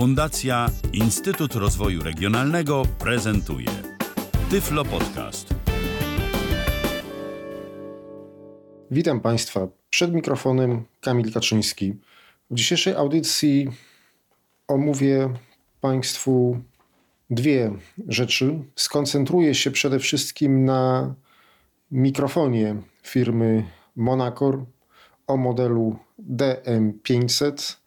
Fundacja Instytut Rozwoju Regionalnego prezentuje Tyflo Podcast. Witam Państwa. Przed mikrofonem Kamil Kaczyński. W dzisiejszej audycji omówię Państwu dwie rzeczy. Skoncentruję się przede wszystkim na mikrofonie firmy Monacor o modelu DM500.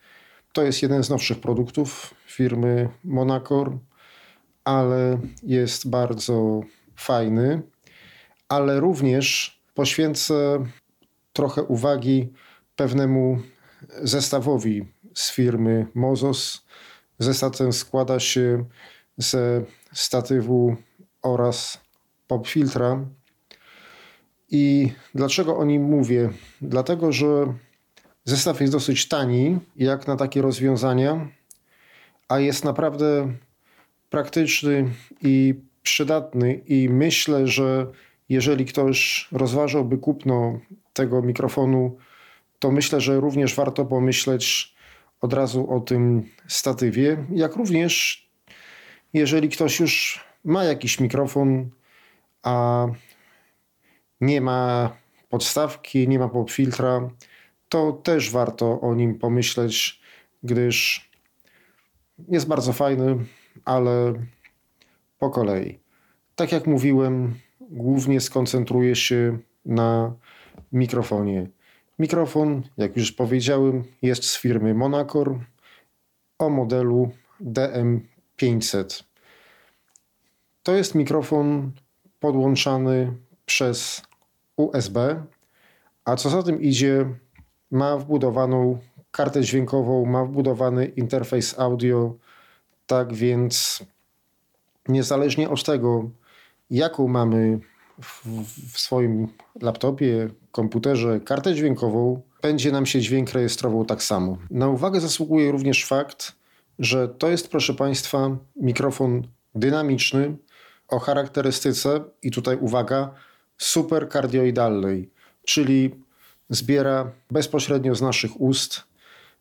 To jest jeden z nowszych produktów firmy Monacor, ale jest bardzo fajny. Ale również poświęcę trochę uwagi pewnemu zestawowi z firmy Mozos. Zestaw ten składa się ze statywu oraz popfiltra. I dlaczego o nim mówię? Dlatego, że zestaw jest dosyć tani, jak na takie rozwiązania, a jest naprawdę praktyczny i przydatny. I myślę, że jeżeli ktoś rozważałby kupno tego mikrofonu, to myślę, że również warto pomyśleć od razu o tym statywie, jak również jeżeli ktoś już ma jakiś mikrofon, a nie ma podstawki, nie ma popfiltra, to też warto o nim pomyśleć, gdyż jest bardzo fajny, ale po kolei. Tak jak mówiłem, głównie skoncentruję się na mikrofonie. Mikrofon, jak już powiedziałem, jest z firmy Monacor o modelu DM500. To jest mikrofon podłączany przez USB, a co za tym idzie, ma wbudowaną kartę dźwiękową, ma wbudowany interfejs audio, tak więc niezależnie od tego, jaką mamy w, w swoim laptopie, komputerze kartę dźwiękową, będzie nam się dźwięk rejestrował tak samo. Na uwagę zasługuje również fakt, że to jest, proszę Państwa, mikrofon dynamiczny o charakterystyce, i tutaj uwaga, superkardioidalnej, czyli zbiera bezpośrednio z naszych ust,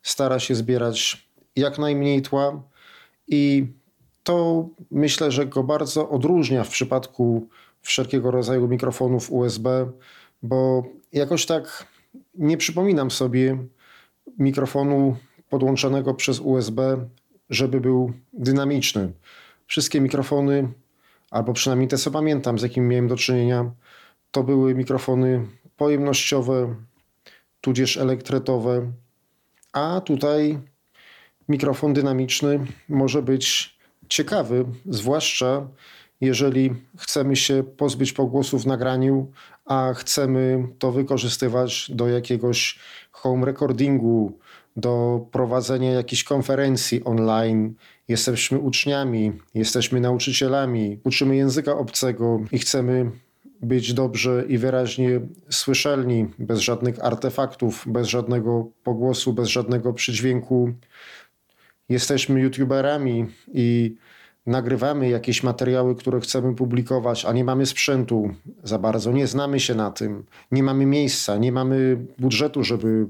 stara się zbierać jak najmniej tła i to myślę, że go bardzo odróżnia w przypadku wszelkiego rodzaju mikrofonów USB, bo jakoś tak nie przypominam sobie mikrofonu podłączonego przez USB, żeby był dynamiczny. Wszystkie mikrofony, albo przynajmniej te co pamiętam, z jakimi miałem do czynienia, to były mikrofony pojemnościowe, tudzież elektretowe, a tutaj mikrofon dynamiczny może być ciekawy, zwłaszcza jeżeli chcemy się pozbyć pogłosów w nagraniu, a chcemy to wykorzystywać do jakiegoś home recordingu, do prowadzenia jakiejś konferencji online. Jesteśmy uczniami, jesteśmy nauczycielami, uczymy języka obcego i chcemy być dobrze i wyraźnie słyszalni, bez żadnych artefaktów, bez żadnego pogłosu, bez żadnego przydźwięku. Jesteśmy youtuberami i nagrywamy jakieś materiały, które chcemy publikować, a nie mamy sprzętu za bardzo, nie znamy się na tym, nie mamy miejsca, nie mamy budżetu, żeby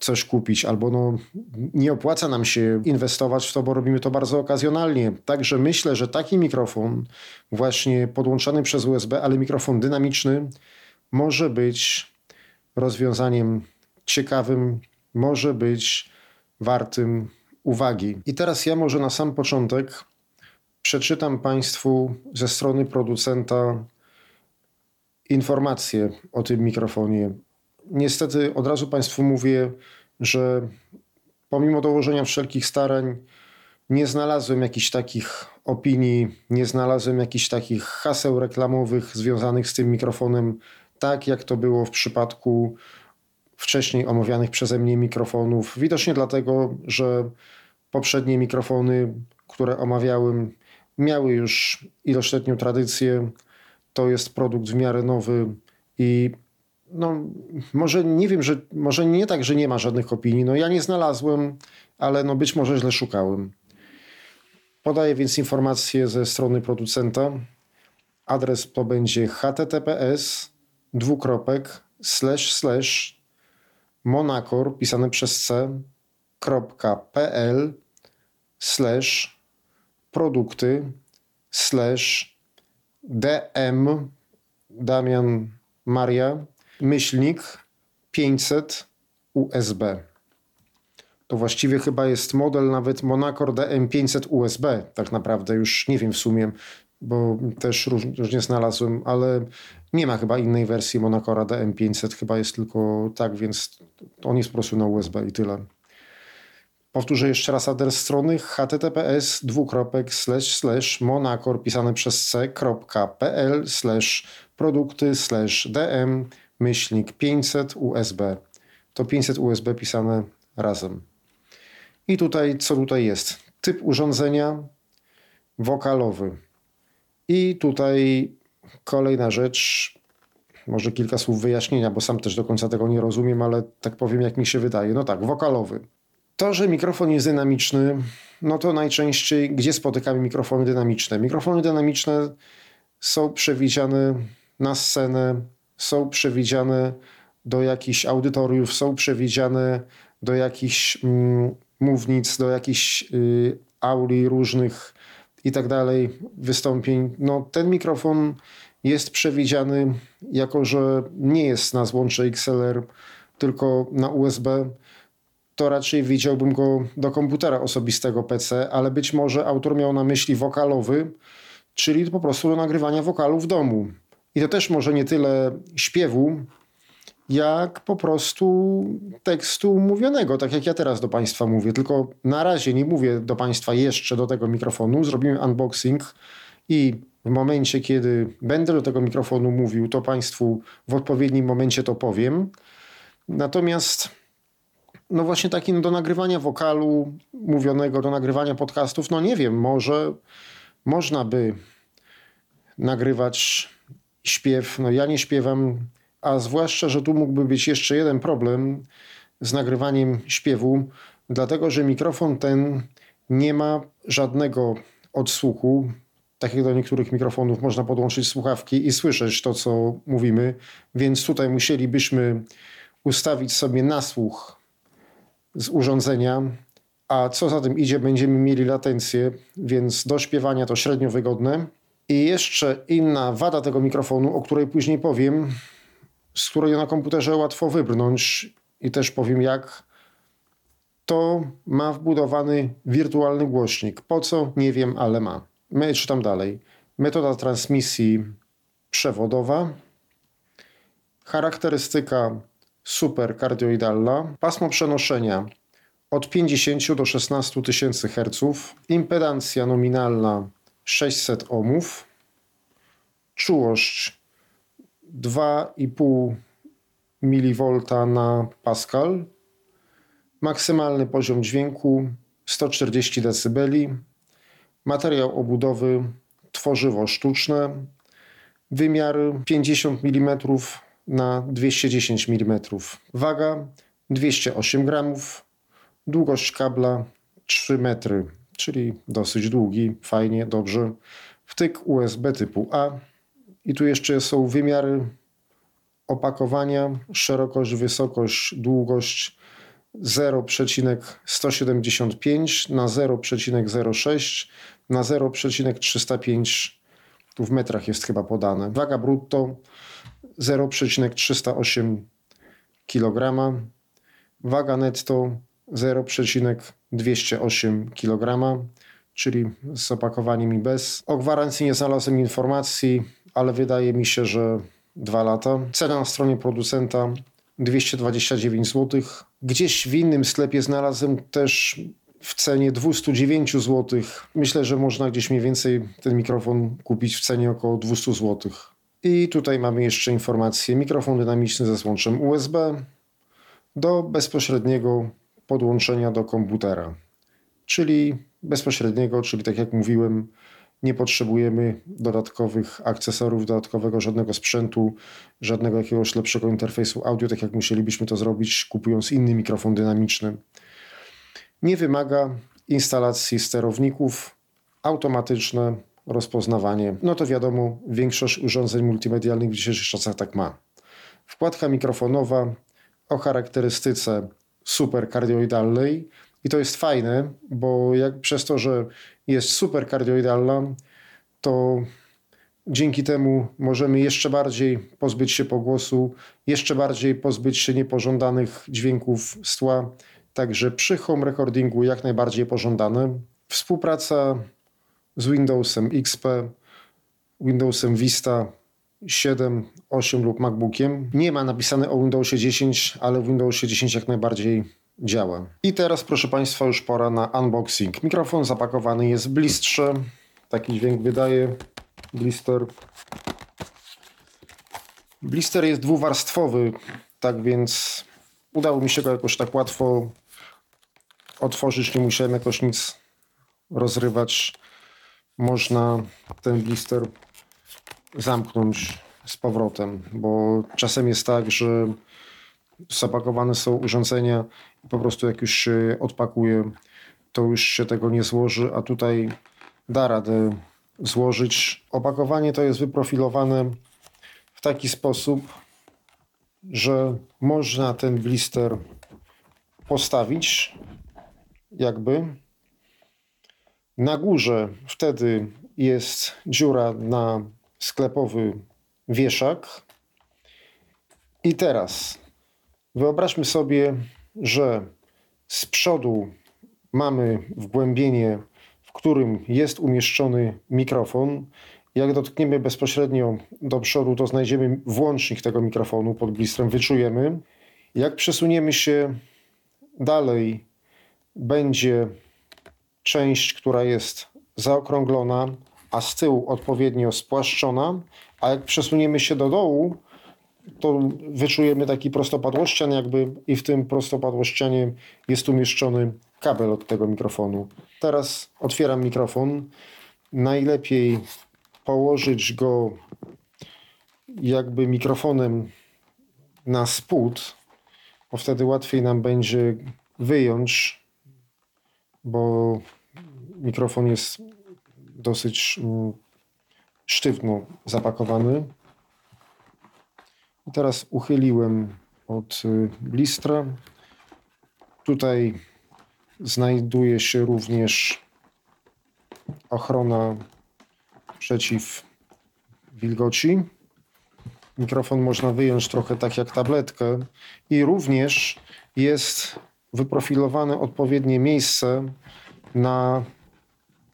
coś kupić, albo no, nie opłaca nam się inwestować w to, bo robimy to bardzo okazjonalnie. Także myślę, że taki mikrofon, właśnie podłączany przez USB, ale mikrofon dynamiczny, może być rozwiązaniem ciekawym, może być wartym uwagi. I teraz ja może na sam początek przeczytam Państwu ze strony producenta informacje o tym mikrofonie. Niestety od razu Państwu mówię, że pomimo dołożenia wszelkich starań, nie znalazłem jakichś takich opinii, nie znalazłem jakichś takich haseł reklamowych związanych z tym mikrofonem, tak jak to było w przypadku wcześniej omawianych przeze mnie mikrofonów. Widocznie dlatego, że poprzednie mikrofony, które omawiałem, miały już ilościletnią tradycję. To jest produkt w miarę nowy i no, może nie wiem, że może nie tak, że nie ma żadnych opinii. No ja nie znalazłem, ale no być może źle szukałem. Podaję więc informację ze strony producenta. Adres to będzie https dwukropek slash slash monacor pisane przez c.pl slash produkty slash dm Damian Maria myślnik 500 USB. To właściwie chyba jest model nawet Monacor DM500 USB, tak naprawdę już nie wiem w sumie, bo też różnie znalazłem, ale nie ma chyba innej wersji Monacora DM500, chyba jest tylko tak, więc on jest po prostu na USB i tyle. Powtórzę jeszcze raz adres strony https dwukropek slash slash monacor pisane przez c.pl slash produkty slash dm myślnik 500 USB. To 500 USB pisane razem. I tutaj, co tutaj jest? Typ urządzenia wokalowy. I tutaj kolejna rzecz, może kilka słów wyjaśnienia, bo sam też do końca tego nie rozumiem, ale tak powiem, jak mi się wydaje. No tak, wokalowy. To, że mikrofon jest dynamiczny, no to najczęściej gdzie spotykamy mikrofony dynamiczne? Mikrofony dynamiczne są przewidziane na scenę, są przewidziane do jakichś audytoriów, są przewidziane do jakichś mm, mównic, do jakichś y, auli różnych i tak dalej, wystąpień. No, ten mikrofon jest przewidziany, jako że nie jest na złącze XLR, tylko na USB, to raczej widziałbym go do komputera osobistego PC, ale być może autor miał na myśli wokalowy, czyli po prostu do nagrywania wokalu w domu. I to też może nie tyle śpiewu, jak po prostu tekstu mówionego, tak jak ja teraz do Państwa mówię. Tylko na razie nie mówię do Państwa jeszcze do tego mikrofonu. Zrobimy unboxing i w momencie, kiedy będę do tego mikrofonu mówił, to Państwu w odpowiednim momencie to powiem. Natomiast no właśnie taki do nagrywania wokalu mówionego, do nagrywania podcastów, no nie wiem, może można by nagrywać śpiew. No ja nie śpiewam, a zwłaszcza, że tu mógłby być jeszcze jeden problem z nagrywaniem śpiewu, dlatego że mikrofon ten nie ma żadnego odsłuchu. Tak jak do niektórych mikrofonów można podłączyć słuchawki i słyszeć to, co mówimy, więc tutaj musielibyśmy ustawić sobie nasłuch z urządzenia, a co za tym idzie, będziemy mieli latencję, więc do śpiewania to średnio wygodne. I jeszcze inna wada tego mikrofonu, o której później powiem, z której na komputerze łatwo wybrnąć i też powiem jak, to ma wbudowany wirtualny głośnik. Po co? Nie wiem, ale ma. My czytam dalej. Metoda transmisji przewodowa. Charakterystyka superkardioidalna. Pasmo przenoszenia od 50 do 16 tysięcy Hz. Impedancja nominalna 600 ohmów, czułość 2,5 mV na Pascal, maksymalny poziom dźwięku 140 dB, materiał obudowy tworzywo sztuczne, wymiary 50 mm na 210 mm, waga 208 gramów, długość kabla 3 metry czyli dosyć długi, fajnie, dobrze. Wtyk USB typu A. I tu jeszcze są wymiary opakowania, szerokość, wysokość, długość 0,175 na 0,06 na 0,305 tu w metrach jest chyba podane. Waga brutto 0,308 kg. Waga netto 0,208 kg, czyli z opakowaniem i bez. O gwarancji nie znalazłem informacji, ale wydaje mi się, że dwa lata. Cena na stronie producenta 229 zł. Gdzieś w innym sklepie znalazłem też w cenie 209 zł. Myślę, że można gdzieś mniej więcej ten mikrofon kupić w cenie około 200 zł. I tutaj mamy jeszcze informację. Mikrofon dynamiczny ze złączem USB do bezpośredniego podłączenia do komputera. Czyli bezpośredniego, czyli tak jak mówiłem, nie potrzebujemy dodatkowych akcesorów, dodatkowego żadnego sprzętu, żadnego jakiegoś lepszego interfejsu audio, tak jak musielibyśmy to zrobić kupując inny mikrofon dynamiczny. Nie wymaga instalacji sterowników, automatyczne rozpoznawanie. No to wiadomo, większość urządzeń multimedialnych w dzisiejszych czasach tak ma. Wkładka mikrofonowa o charakterystyce superkardioidalnej I to jest fajne, bo jak przez to, że jest super kardioidalna, to dzięki temu możemy jeszcze bardziej pozbyć się pogłosu, jeszcze bardziej pozbyć się niepożądanych dźwięków z tła. Także przy home recordingu jak najbardziej pożądane. Współpraca z Windowsem XP, Windowsem Vista 7, 8 lub MacBookiem. Nie ma napisane o Windowsie 10, ale w Windowsie 10 jak najbardziej działa. I teraz, proszę Państwa, już pora na unboxing. Mikrofon zapakowany jest w blistrze. Taki dźwięk wydaje blister. Blister jest dwuwarstwowy, tak więc udało mi się go jakoś tak łatwo otworzyć. Nie musiałem jakoś nic rozrywać. Można ten blister zamknąć z powrotem, bo czasem jest tak, że zapakowane są urządzenia i po prostu jak już się odpakuje, to już się tego nie złoży, a tutaj da radę złożyć. Opakowanie to jest wyprofilowane w taki sposób, że można ten blister postawić jakby. Na górze wtedy jest dziura na sklepowy wieszak. I teraz wyobraźmy sobie, że z przodu mamy wgłębienie, w którym jest umieszczony mikrofon. Jak dotkniemy bezpośrednio do przodu, to znajdziemy włącznik tego mikrofonu pod blistrem, wyczujemy. Jak przesuniemy się dalej, będzie część, która jest zaokrąglona, a z tyłu odpowiednio spłaszczona, a jak przesuniemy się do dołu, to wyczujemy taki prostopadłościan jakby i w tym prostopadłościanie jest umieszczony kabel od tego mikrofonu. Teraz otwieram mikrofon. Najlepiej położyć go jakby mikrofonem na spód, bo wtedy łatwiej nam będzie wyjąć, bo mikrofon jest dosyć mm, sztywno zapakowany. I teraz uchyliłem od y, blistra. Tutaj znajduje się również ochrona przeciw wilgoci. Mikrofon można wyjąć trochę tak jak tabletkę i również jest wyprofilowane odpowiednie miejsce na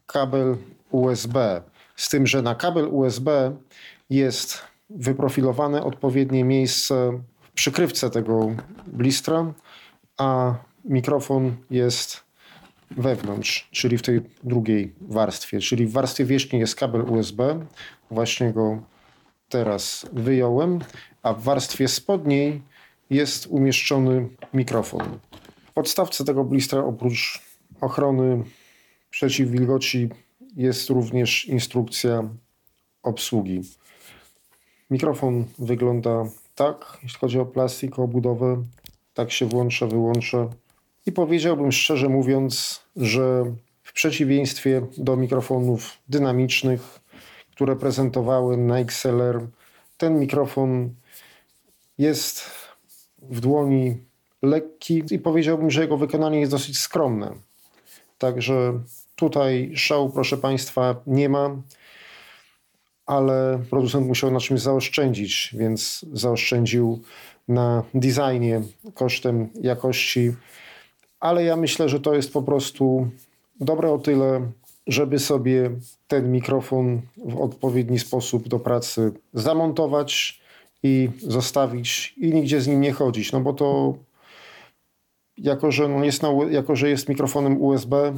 kabel USB. Z tym, że na kabel USB jest wyprofilowane odpowiednie miejsce w przykrywce tego blistra, a mikrofon jest wewnątrz, czyli w tej drugiej warstwie. Czyli w warstwie wierzchniej jest kabel USB, właśnie go teraz wyjąłem, a w warstwie spodniej jest umieszczony mikrofon. W podstawce tego blistra oprócz ochrony przeciw wilgoci jest również instrukcja obsługi. Mikrofon wygląda tak, jeśli chodzi o plastik, o budowę. Tak się włącza, wyłącza. I powiedziałbym szczerze mówiąc, że w przeciwieństwie do mikrofonów dynamicznych, które prezentowałem na XLR, ten mikrofon jest w dłoni lekki i powiedziałbym, że jego wykonanie jest dosyć skromne. Także Tutaj szału, proszę Państwa, nie ma, ale producent musiał na czymś zaoszczędzić, więc zaoszczędził na designie kosztem jakości. Ale ja myślę, że to jest po prostu dobre o tyle, żeby sobie ten mikrofon w odpowiedni sposób do pracy zamontować i zostawić i nigdzie z nim nie chodzić. No bo to jako, że, jest, na, jako, że jest mikrofonem USB,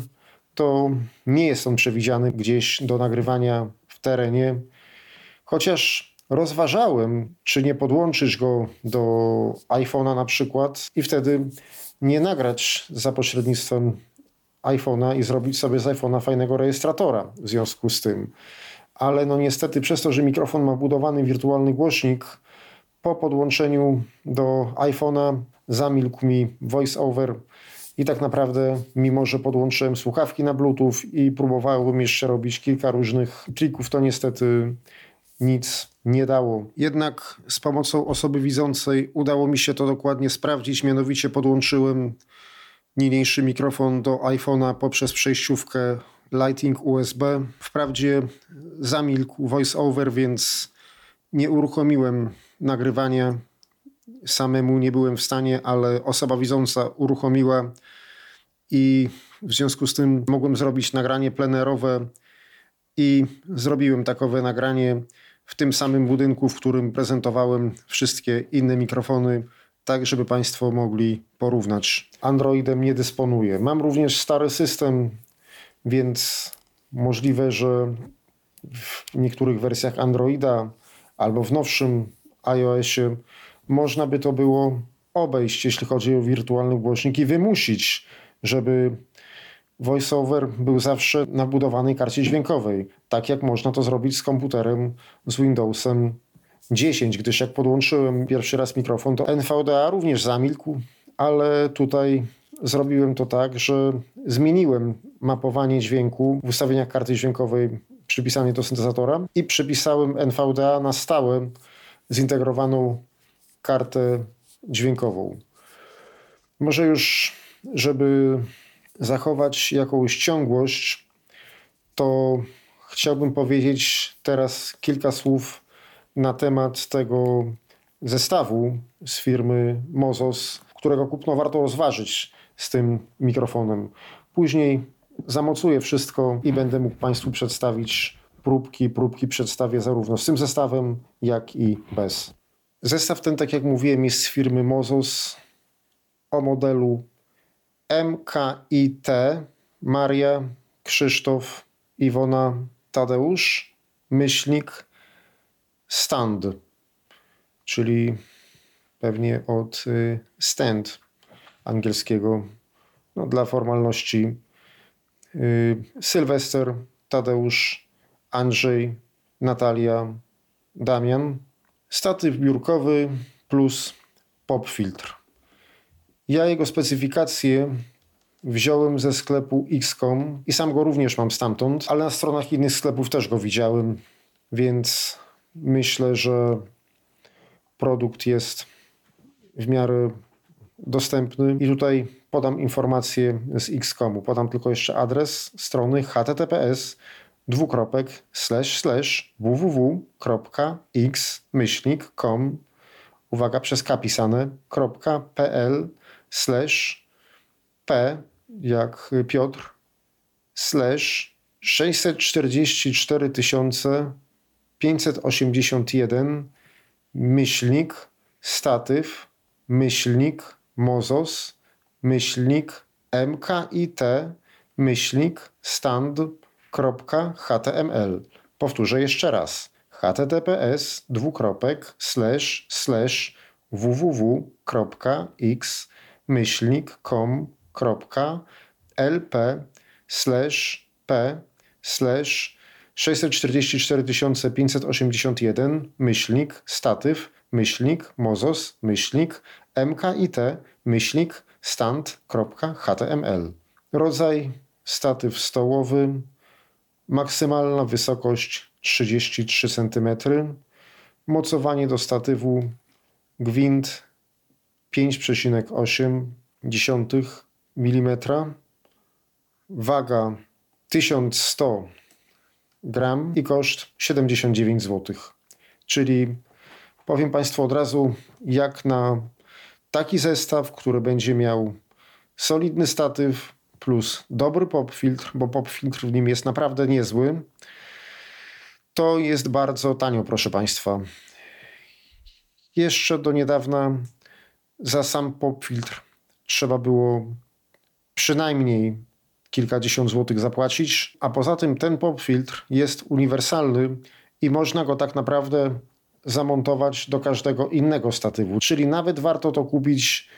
to nie jest on przewidziany gdzieś do nagrywania w terenie. Chociaż rozważałem, czy nie podłączyć go do iPhone'a na przykład i wtedy nie nagrać za pośrednictwem iPhone'a i zrobić sobie z iPhone'a fajnego rejestratora w związku z tym. Ale no niestety przez to, że mikrofon ma budowany wirtualny głośnik, po podłączeniu do iPhone'a zamilkł mi voice-over i tak naprawdę, mimo że podłączyłem słuchawki na Bluetooth i próbowałem jeszcze robić kilka różnych trików, to niestety nic nie dało. Jednak z pomocą osoby widzącej udało mi się to dokładnie sprawdzić. Mianowicie podłączyłem niniejszy mikrofon do iPhone'a poprzez przejściówkę Lighting USB. Wprawdzie zamilkł voiceover, więc nie uruchomiłem nagrywania. Samemu nie byłem w stanie, ale osoba widząca uruchomiła i w związku z tym mogłem zrobić nagranie plenerowe i zrobiłem takowe nagranie w tym samym budynku, w którym prezentowałem wszystkie inne mikrofony, tak żeby Państwo mogli porównać. Androidem nie dysponuję. Mam również stary system, więc możliwe, że w niektórych wersjach Androida albo w nowszym iOSie można by to było obejść, jeśli chodzi o wirtualny głośnik i wymusić, żeby VoiceOver był zawsze na budowanej karcie dźwiękowej, tak jak można to zrobić z komputerem z Windowsem 10, gdyż jak podłączyłem pierwszy raz mikrofon, to NVDA również zamilkł, ale tutaj zrobiłem to tak, że zmieniłem mapowanie dźwięku w ustawieniach karty dźwiękowej przypisanie do syntezatora i przypisałem NVDA na stałe zintegrowaną kartę dźwiękową. Może już, żeby zachować jakąś ciągłość, to chciałbym powiedzieć teraz kilka słów na temat tego zestawu z firmy Mozos, którego kupno warto rozważyć z tym mikrofonem. Później zamocuję wszystko i będę mógł Państwu przedstawić próbki. Próbki przedstawię zarówno z tym zestawem, jak i bez. Zestaw ten, tak jak mówiłem, jest z firmy Mozos o modelu MKIT Maria Krzysztof Iwona Tadeusz myślnik stand, czyli pewnie od y, stand angielskiego no, dla formalności. Y, Sylwester, Tadeusz, Andrzej, Natalia, Damian. Statyw biurkowy plus pop filtr. Ja jego specyfikację wziąłem ze sklepu XCOM i sam go również mam stamtąd, ale na stronach innych sklepów też go widziałem, więc myślę, że produkt jest w miarę dostępny. I tutaj podam informację z XCOMu. Podam tylko jeszcze adres strony https dwukropek slash slash www.x myślnik.com uwaga, przez k pisane, .pl slash p jak Piotr slash 644 581 myślnik statyw myślnik mozos myślnik mkit myślnik stand.html powtórzę jeszcze raz. https dwukropek slash slash www.x myślnik.com.lp slash p slash 644 581 myślnik statyw myślnik mozos myślnik mkit myślnik stand.html Rodzaj statyw stołowy maksymalna wysokość 33 cm mocowanie do statywu. Gwint 5,8 mm, waga 1100 gram i koszt 79 zł. Czyli powiem Państwu od razu, jak na taki zestaw, który będzie miał solidny statyw plus dobry pop filtr, bo pop filtr w nim jest naprawdę niezły, to jest bardzo tanio, proszę Państwa. Jeszcze do niedawna za sam pop filtr trzeba było przynajmniej kilkadziesiąt złotych zapłacić, a poza tym ten pop filtr jest uniwersalny i można go tak naprawdę zamontować do każdego innego statywu. Czyli nawet warto to kupić,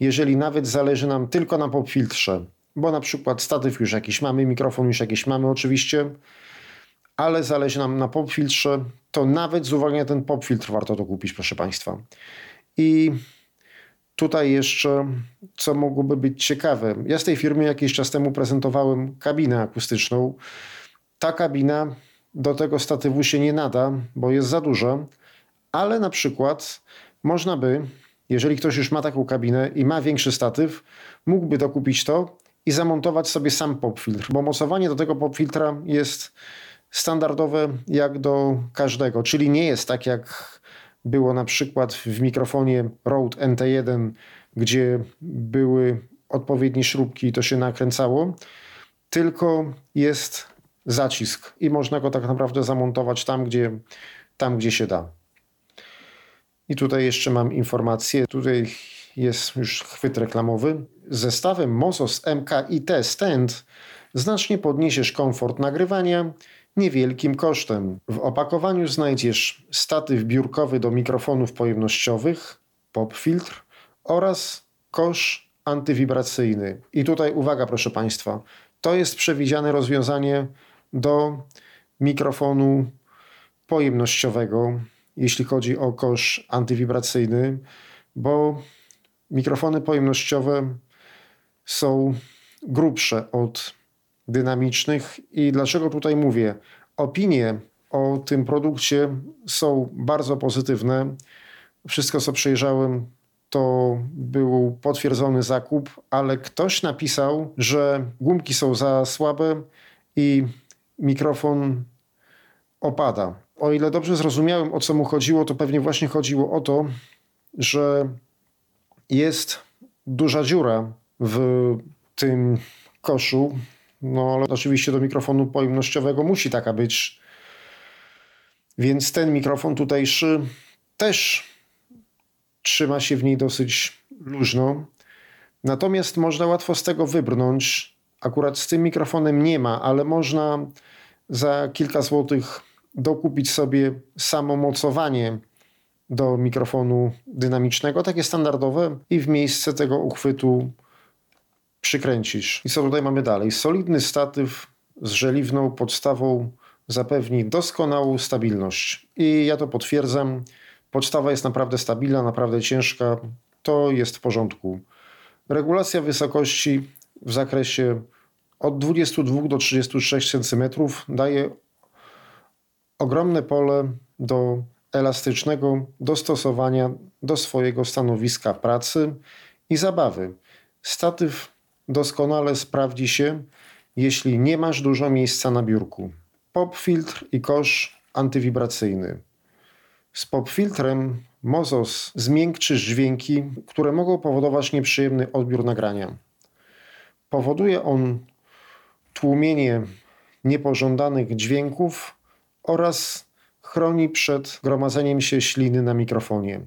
jeżeli nawet zależy nam tylko na pop filtrze, bo na przykład statyw już jakiś mamy, mikrofon już jakiś mamy oczywiście, ale zależy nam na pop filtrze, to nawet z uwagi na ten pop filtr warto to kupić, proszę Państwa. I Tutaj jeszcze, co mogłoby być ciekawe. Ja z tej firmy jakiś czas temu prezentowałem kabinę akustyczną. Ta kabina do tego statywu się nie nada, bo jest za duża, ale na przykład można by jeżeli ktoś już ma taką kabinę i ma większy statyw, mógłby dokupić to i zamontować sobie sam popfiltr, bo mocowanie do tego popfiltra jest standardowe jak do każdego, czyli nie jest tak jak było na przykład w mikrofonie Rode NT1, gdzie były odpowiednie śrubki i to się nakręcało, tylko jest zacisk i można go tak naprawdę zamontować tam, gdzie, tam, gdzie się da. I tutaj jeszcze mam informację. Tutaj jest już chwyt reklamowy. Zestawem Mosos MKIT Stand znacznie podniesiesz komfort nagrywania niewielkim kosztem. W opakowaniu znajdziesz statyw biurkowy do mikrofonów pojemnościowych, pop filtr oraz kosz antywibracyjny. I tutaj uwaga, proszę Państwa, to jest przewidziane rozwiązanie do mikrofonu pojemnościowego, jeśli chodzi o kosz antywibracyjny, bo mikrofony pojemnościowe są grubsze od dynamicznych. I dlaczego tutaj mówię? Opinie o tym produkcie są bardzo pozytywne. Wszystko, co przejrzałem, to był potwierdzony zakup, ale ktoś napisał, że gumki są za słabe i mikrofon opada. O ile dobrze zrozumiałem, o co mu chodziło, to pewnie właśnie chodziło o to, że jest duża dziura w tym koszu. No ale oczywiście do mikrofonu pojemnościowego musi taka być. Więc ten mikrofon tutejszy też trzyma się w niej dosyć luźno. Natomiast można łatwo z tego wybrnąć. Akurat z tym mikrofonem nie ma, ale można za kilka złotych dokupić sobie samo mocowanie do mikrofonu dynamicznego, takie standardowe, i w miejsce tego uchwytu przykręcisz. I co tutaj mamy dalej? Solidny statyw z żeliwną podstawą zapewni doskonałą stabilność. I ja to potwierdzam. Podstawa jest naprawdę stabilna, naprawdę ciężka. To jest w porządku. Regulacja wysokości w zakresie od 22 do 36 cm daje ogromne pole do elastycznego dostosowania do swojego stanowiska pracy i zabawy. Statyw doskonale sprawdzi się, jeśli nie masz dużo miejsca na biurku. Pop filtr i kosz antywibracyjny. Z pop filtrem Mozos zmiękczysz dźwięki, które mogą powodować nieprzyjemny odbiór nagrania. Powoduje on tłumienie niepożądanych dźwięków oraz chroni przed gromadzeniem się śliny na mikrofonie.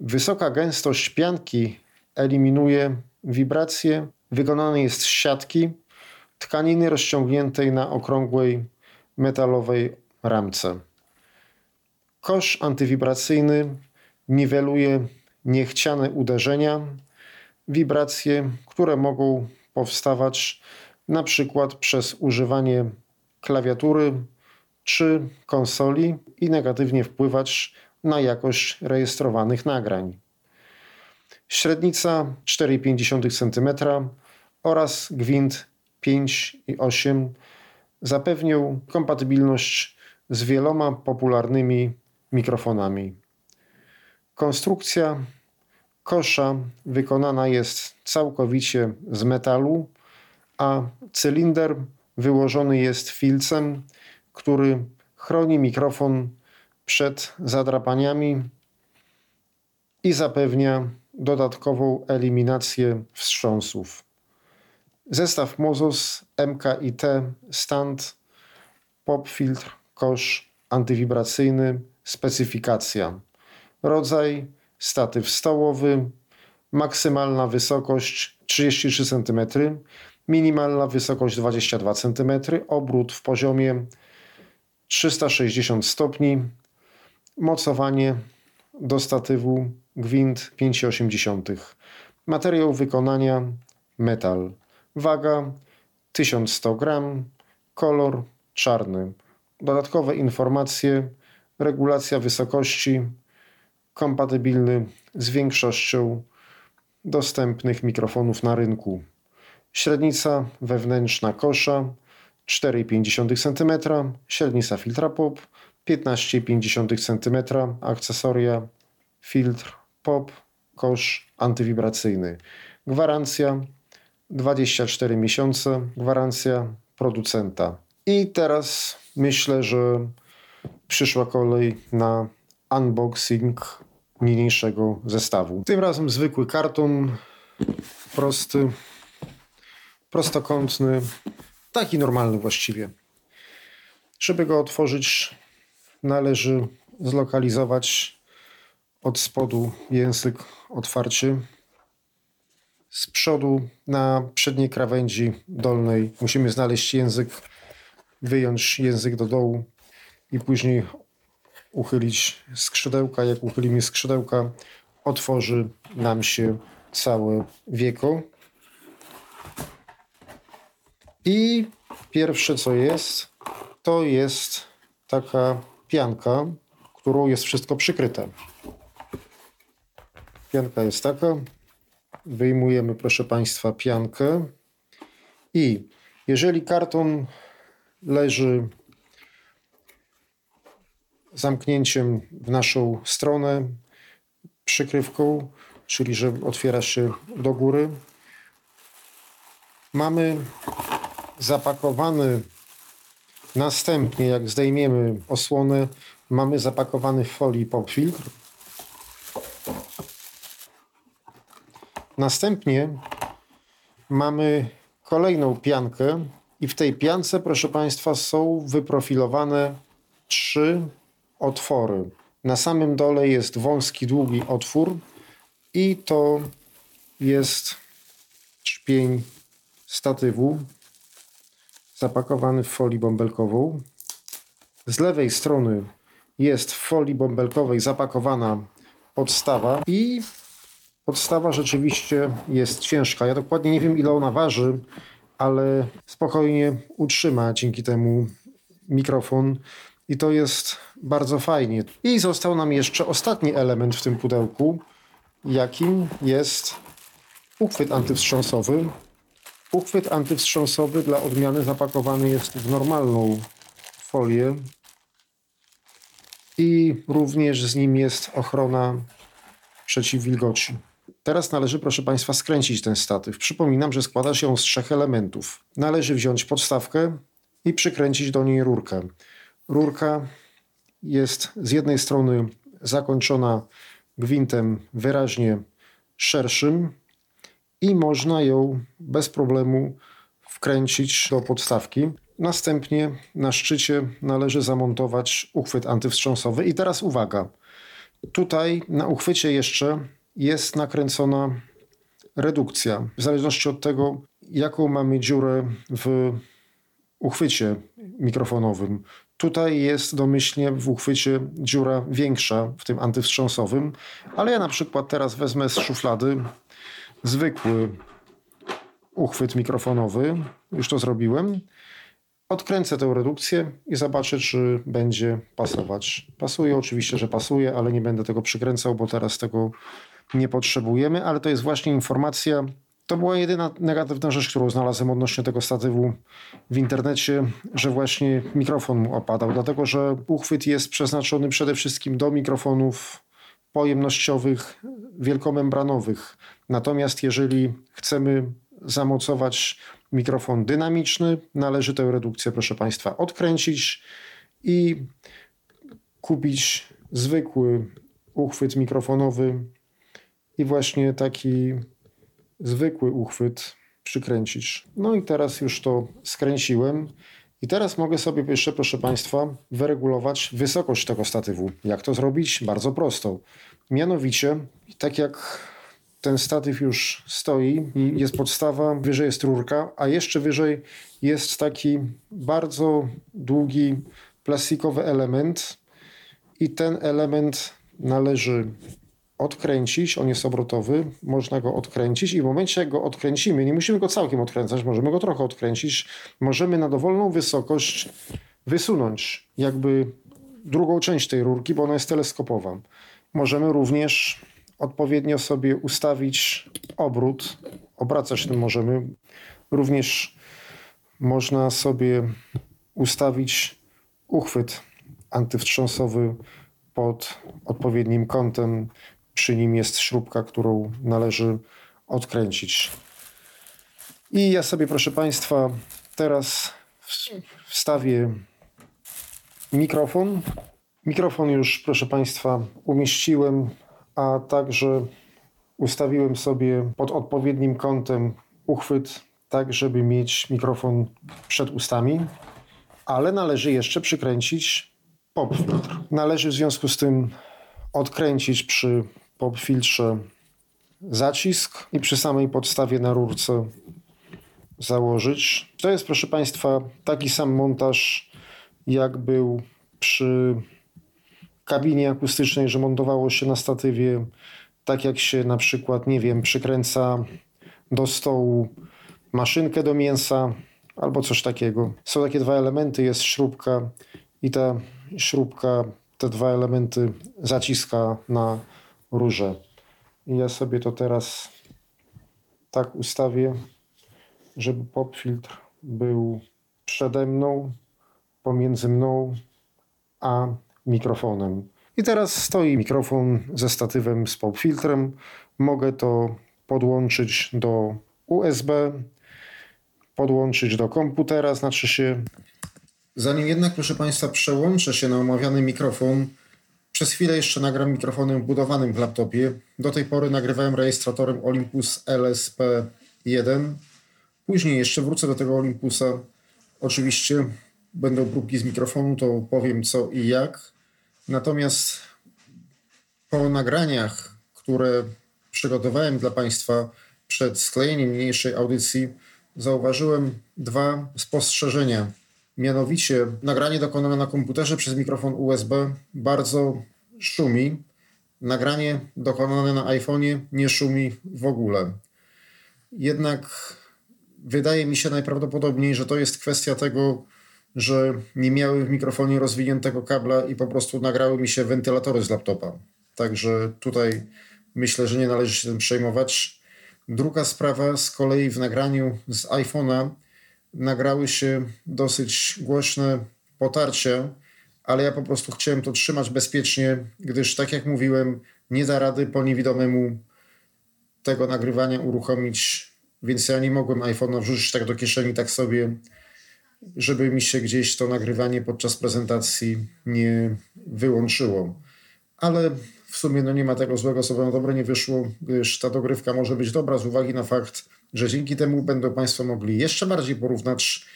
Wysoka gęstość pianki eliminuje wibracje. Wykonane jest z siatki tkaniny rozciągniętej na okrągłej metalowej ramce. Kosz antywibracyjny niweluje niechciane uderzenia, wibracje, które mogą powstawać na przykład przez używanie klawiatury czy konsoli i negatywnie wpływać na jakość rejestrowanych nagrań. Średnica 4,5 cm oraz gwint 5,8 zapewnią kompatybilność z wieloma popularnymi mikrofonami. Konstrukcja kosza wykonana jest całkowicie z metalu, a cylinder wyłożony jest filcem, który chroni mikrofon przed zadrapaniami i zapewnia dodatkową eliminację wstrząsów. Zestaw Mozos MKIT stand pop filtr kosz antywibracyjny specyfikacja rodzaj statyw stołowy maksymalna wysokość 33 cm minimalna wysokość 22 cm obrót w poziomie 360 stopni mocowanie do statywu gwint 5,8. Materiał wykonania metal. Waga 1100 gram. Kolor czarny. Dodatkowe informacje. Regulacja wysokości. Kompatybilny z większością dostępnych mikrofonów na rynku. Średnica wewnętrzna kosza 4,5 cm, średnica filtra pop 15,5 cm, akcesoria filtr POP, kosz antywibracyjny. Gwarancja 24 miesiące, gwarancja producenta. I teraz myślę, że przyszła kolej na unboxing niniejszego zestawu. Tym razem zwykły karton, prosty, prostokątny, taki normalny właściwie. Żeby go otworzyć, należy zlokalizować od spodu język otwarcie. Z przodu na przedniej krawędzi dolnej musimy znaleźć język, wyjąć język do dołu i później uchylić skrzydełka. Jak uchylimy skrzydełka, otworzy nam się całe wieko. I pierwsze co jest, to jest taka pianka, którą jest wszystko przykryte. Pianka jest taka. Wyjmujemy, proszę Państwa, piankę. I jeżeli karton leży zamknięciem w naszą stronę, przykrywką, czyli że otwiera się do góry, mamy zapakowany następnie, jak zdejmiemy osłonę, mamy zapakowany w folii popfiltr. Następnie mamy kolejną piankę i w tej piance, proszę Państwa, są wyprofilowane trzy otwory. Na samym dole jest wąski, długi otwór i to jest czpień statywu zapakowany w folii bąbelkową. Z lewej strony jest w folii bąbelkowej zapakowana podstawa i podstawa rzeczywiście jest ciężka. Ja dokładnie nie wiem ile ona waży, ale spokojnie utrzyma dzięki temu mikrofon i to jest bardzo fajnie. I został nam jeszcze ostatni element w tym pudełku, jakim jest uchwyt antywstrząsowy. Uchwyt antywstrząsowy dla odmiany zapakowany jest w normalną folię i również z nim jest ochrona przeciwwilgoci. Teraz należy, proszę Państwa, skręcić ten statyw. Przypominam, że składa się z trzech elementów. Należy wziąć podstawkę i przykręcić do niej rurkę. Rurka jest z jednej strony zakończona gwintem wyraźnie szerszym i można ją bez problemu wkręcić do podstawki. Następnie na szczycie należy zamontować uchwyt antywstrząsowy. I teraz uwaga. Tutaj na uchwycie jeszcze jest nakręcona redukcja. W zależności od tego, jaką mamy dziurę w uchwycie mikrofonowym. Tutaj jest domyślnie w uchwycie dziura większa w tym antywstrząsowym, ale ja na przykład teraz wezmę z szuflady zwykły uchwyt mikrofonowy. Już to zrobiłem. Odkręcę tę redukcję i zobaczę, czy będzie pasować. Pasuje, oczywiście, że pasuje, ale nie będę tego przykręcał, bo teraz tego nie potrzebujemy, ale to jest właśnie informacja. To była jedyna negatywna rzecz, którą znalazłem odnośnie tego statywu w internecie, że właśnie mikrofon mu opadał, dlatego że uchwyt jest przeznaczony przede wszystkim do mikrofonów pojemnościowych, wielkomembranowych. Natomiast jeżeli chcemy zamocować mikrofon dynamiczny, należy tę redukcję, proszę Państwa, odkręcić i kupić zwykły uchwyt mikrofonowy i właśnie taki zwykły uchwyt przykręcić. No i teraz już to skręciłem. I teraz mogę sobie jeszcze, proszę Państwa, wyregulować wysokość tego statywu. Jak to zrobić? Bardzo prosto. Mianowicie, tak jak ten statyw już stoi jest podstawa, wyżej jest rurka, a jeszcze wyżej jest taki bardzo długi plastikowy element i ten element należy odkręcić, on jest obrotowy, można go odkręcić i w momencie jak go odkręcimy, nie musimy go całkiem odkręcać, możemy go trochę odkręcić, możemy na dowolną wysokość wysunąć jakby drugą część tej rurki, bo ona jest teleskopowa. Możemy również odpowiednio sobie ustawić obrót, obracać tym możemy. Również można sobie ustawić uchwyt antywstrząsowy pod odpowiednim kątem przy nim jest śrubka, którą należy odkręcić. I ja sobie, proszę Państwa, teraz wstawię mikrofon. Mikrofon już, proszę Państwa, umieściłem, a także ustawiłem sobie pod odpowiednim kątem uchwyt, tak żeby mieć mikrofon przed ustami, ale należy jeszcze przykręcić pop filtr. Należy w związku z tym odkręcić przy pop filtrze zacisk i przy samej podstawie na rurce założyć. To jest, proszę Państwa, taki sam montaż, jak był przy kabinie akustycznej, że montowało się na statywie, tak jak się na przykład, nie wiem, przykręca do stołu maszynkę do mięsa albo coś takiego. Są takie dwa elementy, jest śrubka i ta śrubka te dwa elementy zaciska na rurze. I ja sobie to teraz tak ustawię, żeby pop filtr był przede mną, pomiędzy mną a mikrofonem. I teraz stoi mikrofon ze statywem z pop filtrem. Mogę to podłączyć do USB, podłączyć do komputera, znaczy się. Zanim jednak, proszę Państwa, przełączę się na omawiany mikrofon, przez chwilę jeszcze nagram mikrofonem wbudowanym w laptopie. Do tej pory nagrywałem rejestratorem Olympus LSP1. Później jeszcze wrócę do tego Olympusa. Oczywiście będą próbki z mikrofonu, to powiem co i jak. Natomiast po nagraniach, które przygotowałem dla Państwa przed sklejeniem niniejszej audycji, zauważyłem dwa spostrzeżenia. Mianowicie nagranie dokonane na komputerze przez mikrofon USB bardzo szumi. Nagranie dokonane na iPhone'ie nie szumi w ogóle. Jednak wydaje mi się najprawdopodobniej, że to jest kwestia tego, że nie miały w mikrofonie rozwiniętego kabla i po prostu nagrały mi się wentylatory z laptopa. Także tutaj myślę, że nie należy się tym przejmować. Druga sprawa, z kolei w nagraniu z iPhone'a nagrały się dosyć głośne potarcia, ale ja po prostu chciałem to trzymać bezpiecznie, gdyż tak jak mówiłem, nie da rady po niewidomemu tego nagrywania uruchomić, więc ja nie mogłem iPhone'a wrzucić tak do kieszeni, tak sobie, żeby mi się gdzieś to nagrywanie podczas prezentacji nie wyłączyło. Ale w sumie no nie ma tego złego, co na dobre nie wyszło, gdyż ta dogrywka może być dobra z uwagi na fakt, że dzięki temu będą Państwo mogli jeszcze bardziej porównać,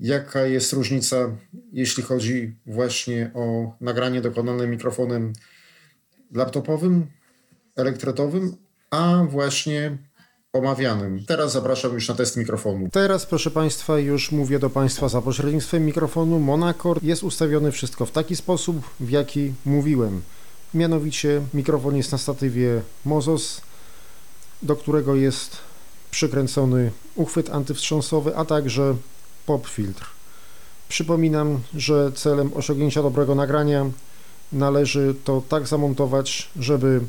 jaka jest różnica, jeśli chodzi właśnie o nagranie dokonane mikrofonem laptopowym, elektretowym, a właśnie omawianym. Teraz zapraszam już na test mikrofonu. Teraz, proszę Państwa, już mówię do Państwa za pośrednictwem mikrofonu. Monacord jest ustawiony wszystko w taki sposób, w jaki mówiłem. Mianowicie mikrofon jest na statywie Mozos, do którego jest przykręcony uchwyt antywstrząsowy, a także pop filtr. Przypominam, że celem osiągnięcia dobrego nagrania należy to tak zamontować, żeby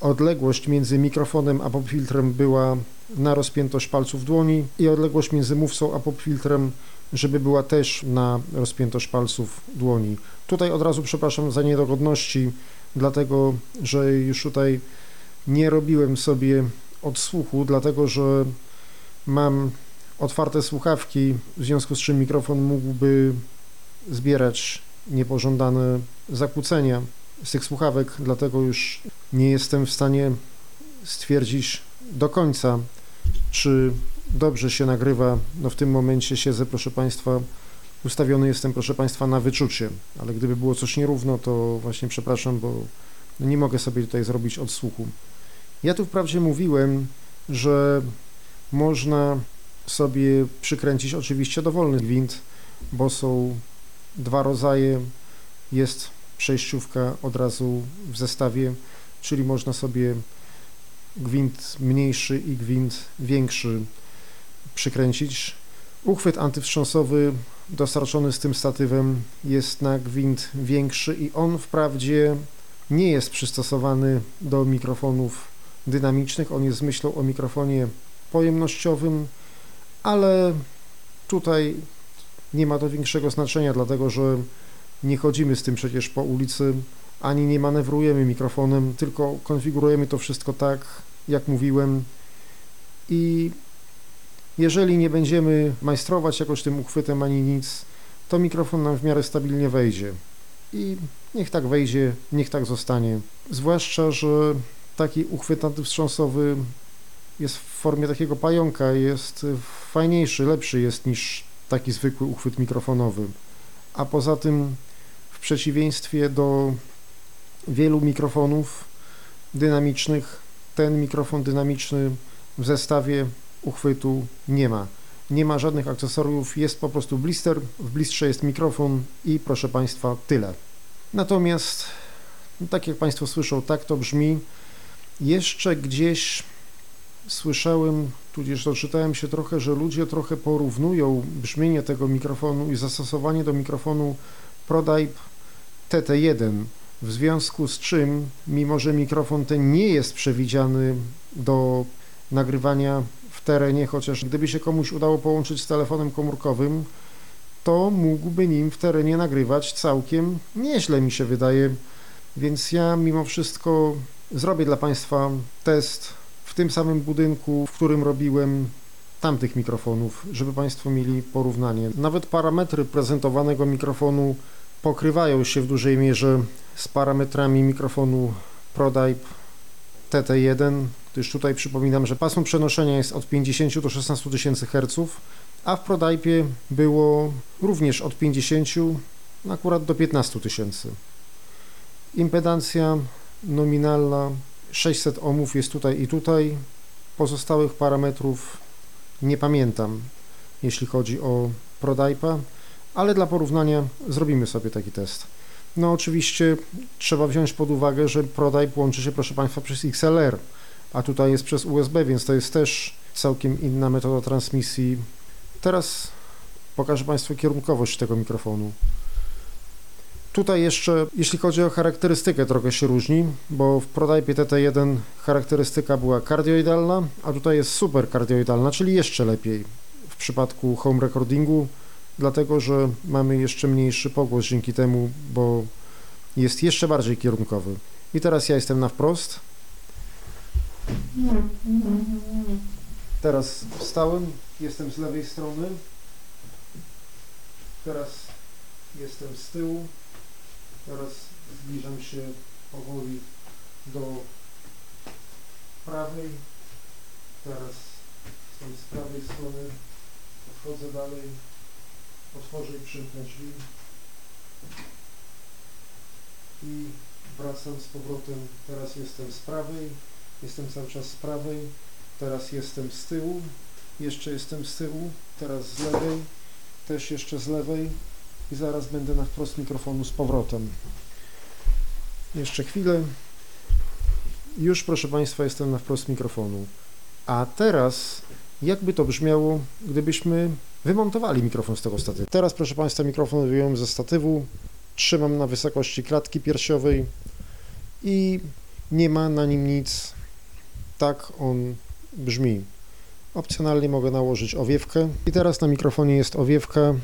odległość między mikrofonem a pop filtrem była na rozpiętość palców dłoni i odległość między mówcą a pop filtrem, żeby była też na rozpiętość palców dłoni. Tutaj od razu przepraszam za niedogodności, dlatego że już tutaj nie robiłem sobie odsłuchu, dlatego że mam otwarte słuchawki, w związku z czym mikrofon mógłby zbierać niepożądane zakłócenia z tych słuchawek, dlatego już nie jestem w stanie stwierdzić do końca, czy dobrze się nagrywa. No w tym momencie siedzę, proszę Państwa, ustawiony jestem, proszę Państwa, na wyczucie, ale gdyby było coś nierówno, to właśnie przepraszam, bo nie mogę sobie tutaj zrobić odsłuchu. Ja tu wprawdzie mówiłem, że można sobie przykręcić oczywiście dowolny gwint, bo są dwa rodzaje. Jest przejściówka od razu w zestawie, czyli można sobie gwint mniejszy i gwint większy przykręcić. Uchwyt antywstrząsowy dostarczony z tym statywem jest na gwint większy i on wprawdzie nie jest przystosowany do mikrofonów dynamicznych, on jest myślą o mikrofonie pojemnościowym, ale tutaj nie ma to większego znaczenia, dlatego że nie chodzimy z tym przecież po ulicy, ani nie manewrujemy mikrofonem, tylko konfigurujemy to wszystko tak, jak mówiłem. I jeżeli nie będziemy majstrować jakoś tym uchwytem ani nic, to mikrofon nam w miarę stabilnie wejdzie. I niech tak wejdzie, niech tak zostanie. Zwłaszcza, że taki uchwyt antywstrząsowy jest w formie takiego pająka, jest fajniejszy, lepszy jest niż taki zwykły uchwyt mikrofonowy. A poza tym, w przeciwieństwie do wielu mikrofonów dynamicznych, ten mikrofon dynamiczny w zestawie uchwytu nie ma. Nie ma żadnych akcesoriów, jest po prostu blister, w blistrze jest mikrofon i proszę Państwa, tyle. Natomiast, tak jak Państwo słyszą, tak to brzmi. Jeszcze gdzieś słyszałem, tudzież doczytałem się trochę, że ludzie trochę porównują brzmienie tego mikrofonu i zastosowanie do mikrofonu ProDype TT1, w związku z czym, mimo że mikrofon ten nie jest przewidziany do nagrywania terenie, chociaż gdyby się komuś udało połączyć z telefonem komórkowym, to mógłby nim w terenie nagrywać całkiem nieźle mi się wydaje, więc ja mimo wszystko zrobię dla Państwa test w tym samym budynku, w którym robiłem tamtych mikrofonów, żeby Państwo mieli porównanie. Nawet parametry prezentowanego mikrofonu pokrywają się w dużej mierze z parametrami mikrofonu ProDype TT1, gdyż tutaj przypominam, że pasmo przenoszenia jest od 50 do 16 tysięcy Hz, a w ProDype było również od 50 akurat do 15 tysięcy. Impedancja nominalna 600 ohmów jest tutaj i tutaj. Pozostałych parametrów nie pamiętam, jeśli chodzi o ProDype'a, ale dla porównania zrobimy sobie taki test. No oczywiście trzeba wziąć pod uwagę, że ProDype łączy się, proszę Państwa, przez XLR, a tutaj jest przez USB, więc to jest też całkiem inna metoda transmisji. Teraz pokażę Państwu kierunkowość tego mikrofonu. Tutaj jeszcze, jeśli chodzi o charakterystykę, trochę się różni, bo w ProDype TT1 charakterystyka była kardioidalna, a tutaj jest super kardioidalna, czyli jeszcze lepiej w przypadku home recordingu, dlatego że mamy jeszcze mniejszy pogłos dzięki temu, bo jest jeszcze bardziej kierunkowy. I teraz ja jestem na wprost. Teraz wstałem, jestem z lewej strony. Teraz jestem z tyłu. Teraz zbliżam się powoli do prawej. Teraz jestem z prawej strony. Odchodzę dalej. Otworzę i przymknę drzwi. I wracam z powrotem. Teraz jestem z prawej. Jestem cały czas z prawej. Teraz jestem z tyłu. Jeszcze jestem z tyłu. Teraz z lewej. Też jeszcze z lewej i zaraz będę na wprost mikrofonu z powrotem. Jeszcze chwilę. Już, proszę Państwa, jestem na wprost mikrofonu. A teraz, jakby to brzmiało, gdybyśmy wymontowali mikrofon z tego statywu. Teraz, proszę Państwa, mikrofon wyjąłem ze statywu, trzymam na wysokości klatki piersiowej i nie ma na nim nic. Tak on brzmi. Opcjonalnie mogę nałożyć owiewkę. I teraz na mikrofonie jest owiewka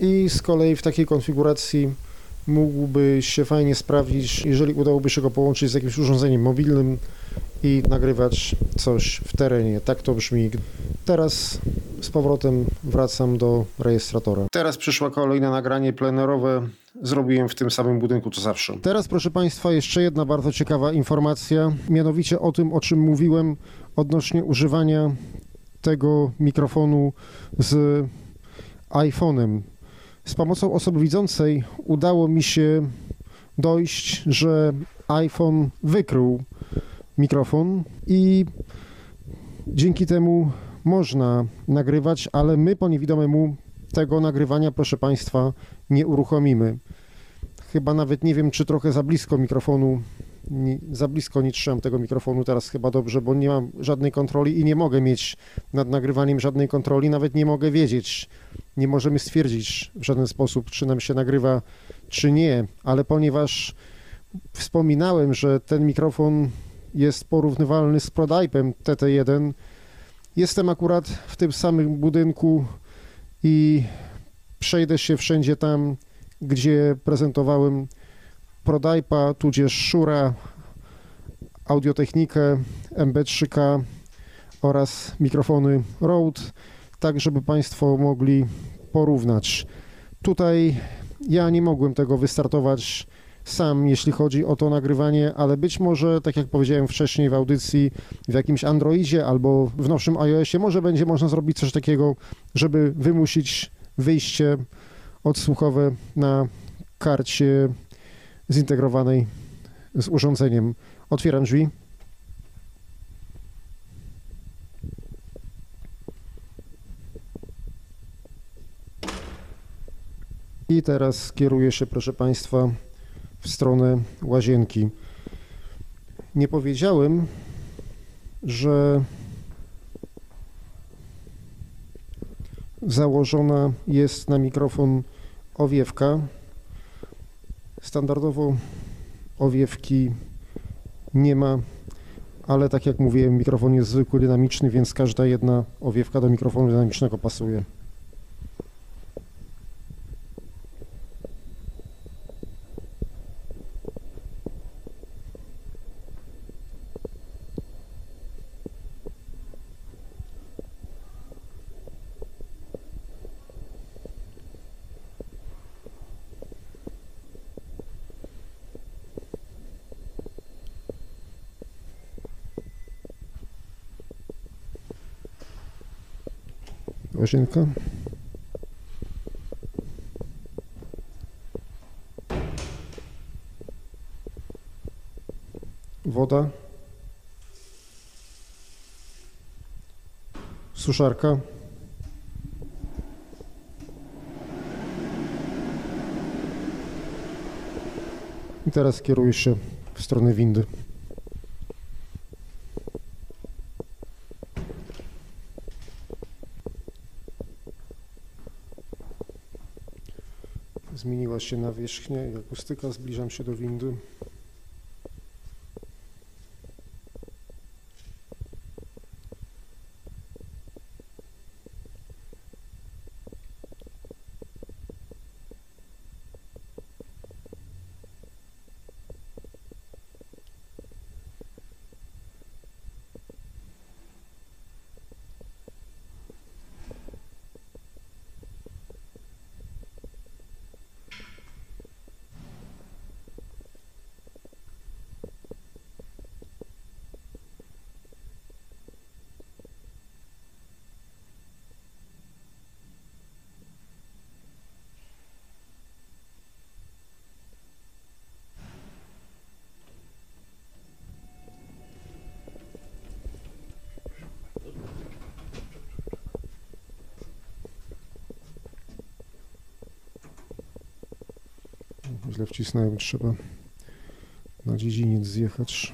i z kolei w takiej konfiguracji mógłby się fajnie sprawdzić, jeżeli udałoby się go połączyć z jakimś urządzeniem mobilnym i nagrywać coś w terenie. Tak to brzmi. Teraz z powrotem wracam do rejestratora. Teraz przyszła kolej na nagranie plenerowe. Zrobiłem w tym samym budynku co zawsze. Teraz, proszę Państwa, jeszcze jedna bardzo ciekawa informacja, mianowicie o tym, o czym mówiłem odnośnie używania tego mikrofonu z iPhone'em z pomocą osoby widzącej udało mi się dojść, że iPhone wykrył mikrofon i dzięki temu można nagrywać, ale my po niewidomemu tego nagrywania, proszę Państwa, nie uruchomimy. Chyba nawet nie wiem, czy trochę za blisko mikrofonu, nie, za blisko nie trzymam tego mikrofonu teraz chyba dobrze, bo nie mam żadnej kontroli i nie mogę mieć nad nagrywaniem żadnej kontroli, nawet nie mogę wiedzieć, nie możemy stwierdzić w żaden sposób, czy nam się nagrywa, czy nie, ale ponieważ wspominałem, że ten mikrofon jest porównywalny z ProDype'em TT1, jestem akurat w tym samym budynku i przejdę się wszędzie tam, gdzie prezentowałem Prodajpa, tudzież Szura, audiotechnikę MB3K oraz mikrofony Rode, tak żeby Państwo mogli porównać. Tutaj ja nie mogłem tego wystartować sam, jeśli chodzi o to nagrywanie, ale być może, tak jak powiedziałem wcześniej w audycji, w jakimś Androidzie albo w nowszym iOSie, może będzie można zrobić coś takiego, żeby wymusić wyjście odsłuchowe na karcie zintegrowanej z urządzeniem. Otwieram drzwi. I teraz kieruję się, proszę Państwa, w stronę łazienki. Nie powiedziałem, że założona jest na mikrofon owiewka. Standardowo owiewki nie ma, ale tak jak mówiłem, mikrofon jest zwykły, dynamiczny, więc każda jedna owiewka do mikrofonu dynamicznego pasuje. Łazienka. Woda. Suszarka. I teraz kieruję się w stronę windy. Zmieniła się nawierzchnia i akustyka. Zbliżam się do windy. Źle wcisnąłem, trzeba na dziedziniec zjechać.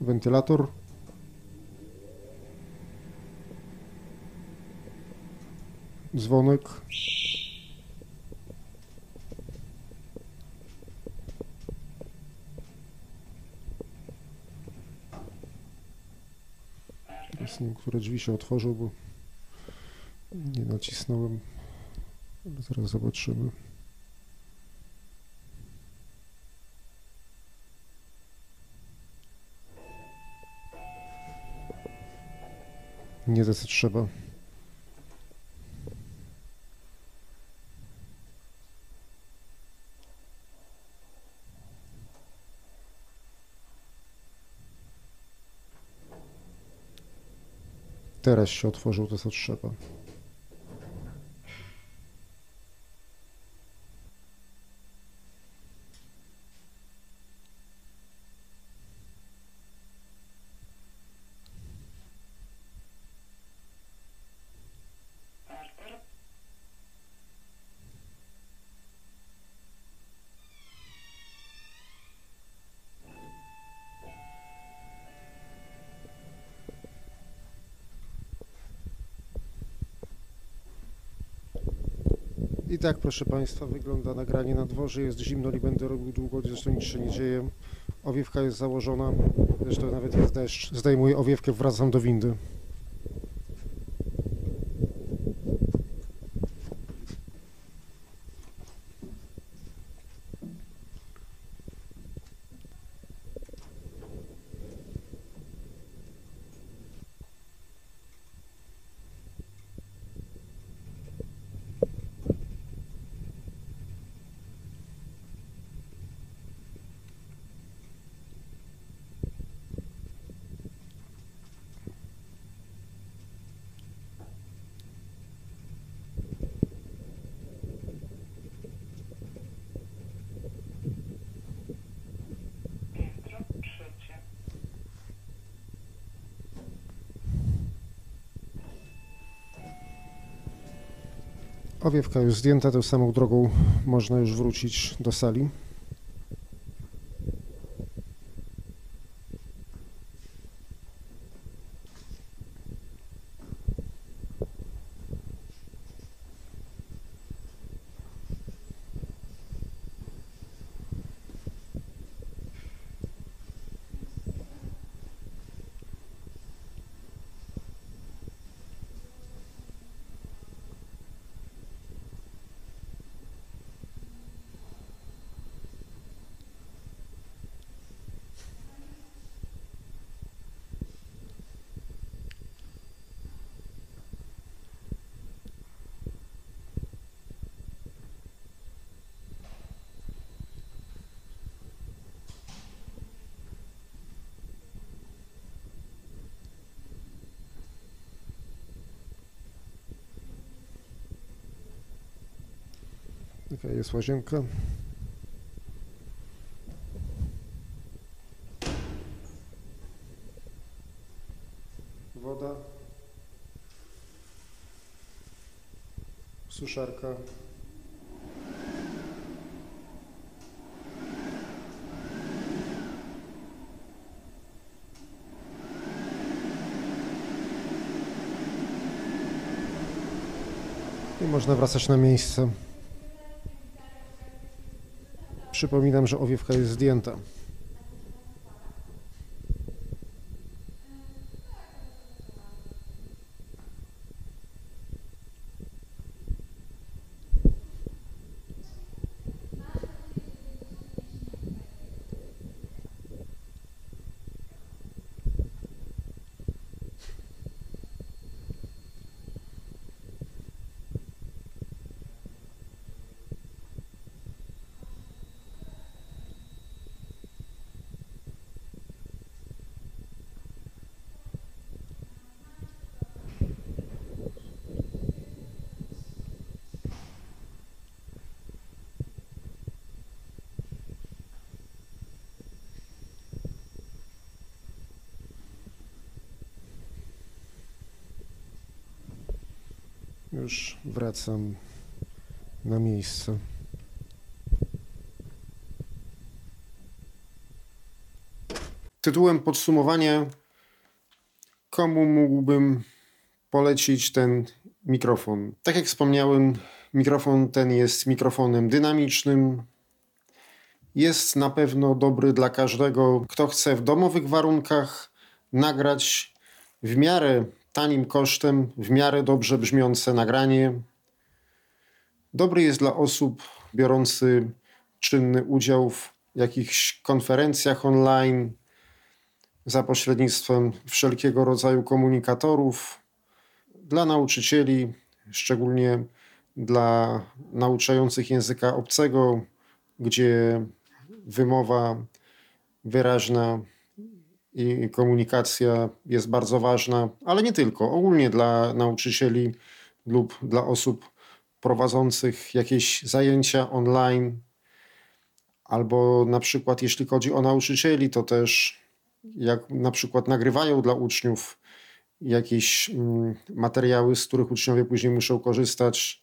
Wentylator. Dzwonek. Teraz nie wiem, które drzwi się otworzą, bo nie nacisnąłem. Zaraz zobaczymy. Nie za co trzeba. Teraz się otworzył to, co trzeba. I tak, proszę Państwa, wygląda nagranie na dworze. Jest zimno, nie będę robił długo, zresztą nic się nie dzieje. Owiewka jest założona, zresztą nawet jest deszcz. Zdejmuję owiewkę, wracam do windy. Owiewka już zdjęta, tą samą drogą można już wrócić do sali. Taka jest łazienka. Woda. Suszarka. I można wracać na miejsce. Przypominam, że owiewka jest zdjęta. Już wracam na miejsce. Tytułem podsumowania, komu mógłbym polecić ten mikrofon? Tak jak wspomniałem, mikrofon ten jest mikrofonem dynamicznym. Jest na pewno dobry dla każdego, kto chce w domowych warunkach nagrać w miarę tanim kosztem, w miarę dobrze brzmiące nagranie. Dobry jest dla osób biorących czynny udział w jakichś konferencjach online za pośrednictwem wszelkiego rodzaju komunikatorów. Dla nauczycieli, szczególnie dla nauczających języka obcego, gdzie wymowa wyraźna i komunikacja jest bardzo ważna, ale nie tylko. Ogólnie dla nauczycieli lub dla osób prowadzących jakieś zajęcia online, albo na przykład jeśli chodzi o nauczycieli, to też jak na przykład nagrywają dla uczniów jakieś mm, materiały, z których uczniowie później muszą korzystać.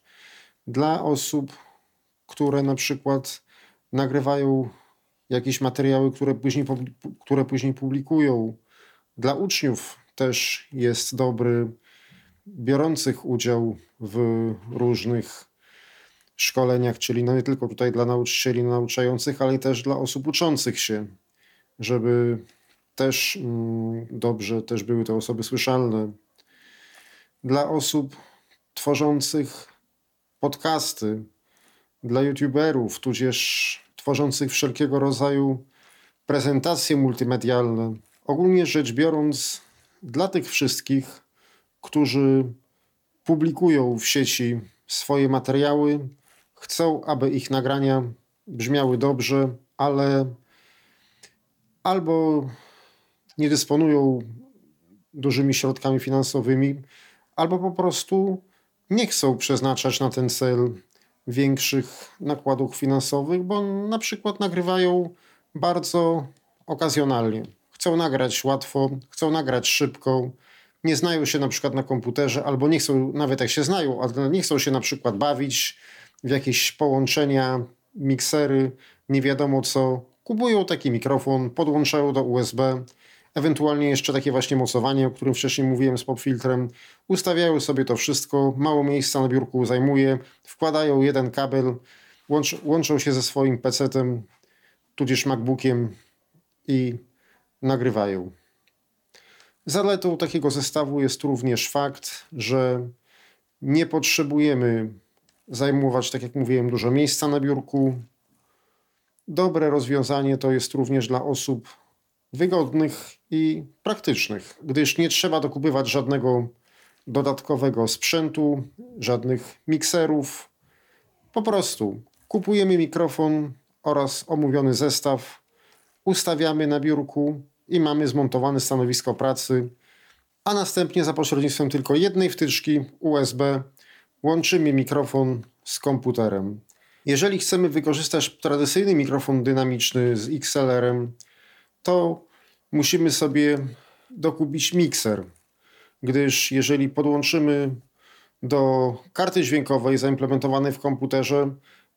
Dla osób, które na przykład nagrywają jakieś materiały, które później, które później publikują. Dla uczniów też jest dobry, biorących udział w różnych szkoleniach, czyli no nie tylko tutaj dla nauczycieli nauczających, ale też dla osób uczących się, żeby też mm, dobrze też były te osoby słyszalne. Dla osób tworzących podcasty, dla youtuberów, tudzież tworzących wszelkiego rodzaju prezentacje multimedialne. Ogólnie rzecz biorąc, dla tych wszystkich, którzy publikują w sieci swoje materiały, chcą, aby ich nagrania brzmiały dobrze, ale albo nie dysponują dużymi środkami finansowymi, albo po prostu nie chcą przeznaczać na ten cel większych nakładów finansowych, bo na przykład nagrywają bardzo okazjonalnie. Chcą nagrać łatwo, chcą nagrać szybko, nie znają się na przykład na komputerze, albo nie chcą, nawet jak się znają, ale nie chcą się na przykład bawić w jakieś połączenia, miksery, nie wiadomo co. Kupują taki mikrofon, podłączają do USB, ewentualnie jeszcze takie właśnie mocowanie, o którym wcześniej mówiłem z popfiltrem. Ustawiają sobie to wszystko, mało miejsca na biurku zajmuje, wkładają jeden kabel, łącz, łączą się ze swoim PC-tem, tudzież MacBookiem i nagrywają. Zaletą takiego zestawu jest również fakt, że nie potrzebujemy zajmować, tak jak mówiłem, dużo miejsca na biurku. Dobre rozwiązanie to jest również dla osób wygodnych i praktycznych, gdyż nie trzeba dokupywać żadnego dodatkowego sprzętu, żadnych mikserów. Po prostu kupujemy mikrofon oraz omówiony zestaw, ustawiamy na biurku i mamy zmontowane stanowisko pracy, a następnie za pośrednictwem tylko jednej wtyczki USB łączymy mikrofon z komputerem. Jeżeli chcemy wykorzystać tradycyjny mikrofon dynamiczny z XLR-em, to musimy sobie dokupić mikser, gdyż jeżeli podłączymy do karty dźwiękowej zaimplementowanej w komputerze,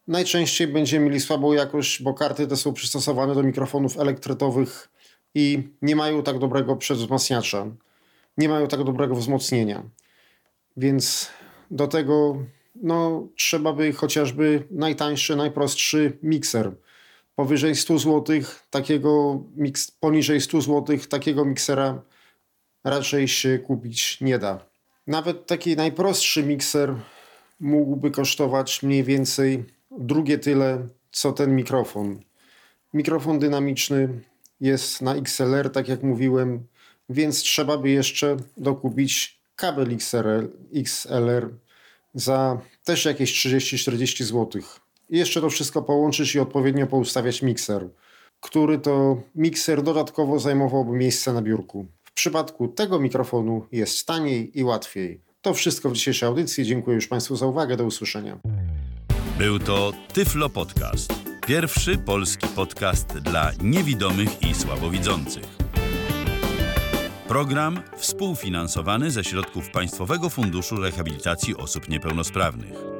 najczęściej będziemy mieli słabą jakość, bo karty te są przystosowane do mikrofonów elektretowych i nie mają tak dobrego przedwzmacniacza, nie mają tak dobrego wzmocnienia. Więc do tego no, trzeba by chociażby najtańszy, najprostszy mikser. Powyżej 100 zł, takiego miks, poniżej 100 zł, takiego miksera raczej się kupić nie da. Nawet taki najprostszy mikser mógłby kosztować mniej więcej drugie tyle, co ten mikrofon. Mikrofon dynamiczny jest na XLR, tak jak mówiłem, więc trzeba by jeszcze dokupić kabel XLR, XLR za też jakieś 30-40 zł. I jeszcze to wszystko połączyć i odpowiednio poustawiać mikser, który to mikser dodatkowo zajmowałby miejsce na biurku. W przypadku tego mikrofonu jest taniej i łatwiej. To wszystko w dzisiejszej audycji. Dziękuję już Państwu za uwagę. Do usłyszenia. Był to Tyflo Podcast. Pierwszy polski podcast dla niewidomych i słabowidzących. Program współfinansowany ze środków Państwowego Funduszu Rehabilitacji Osób Niepełnosprawnych.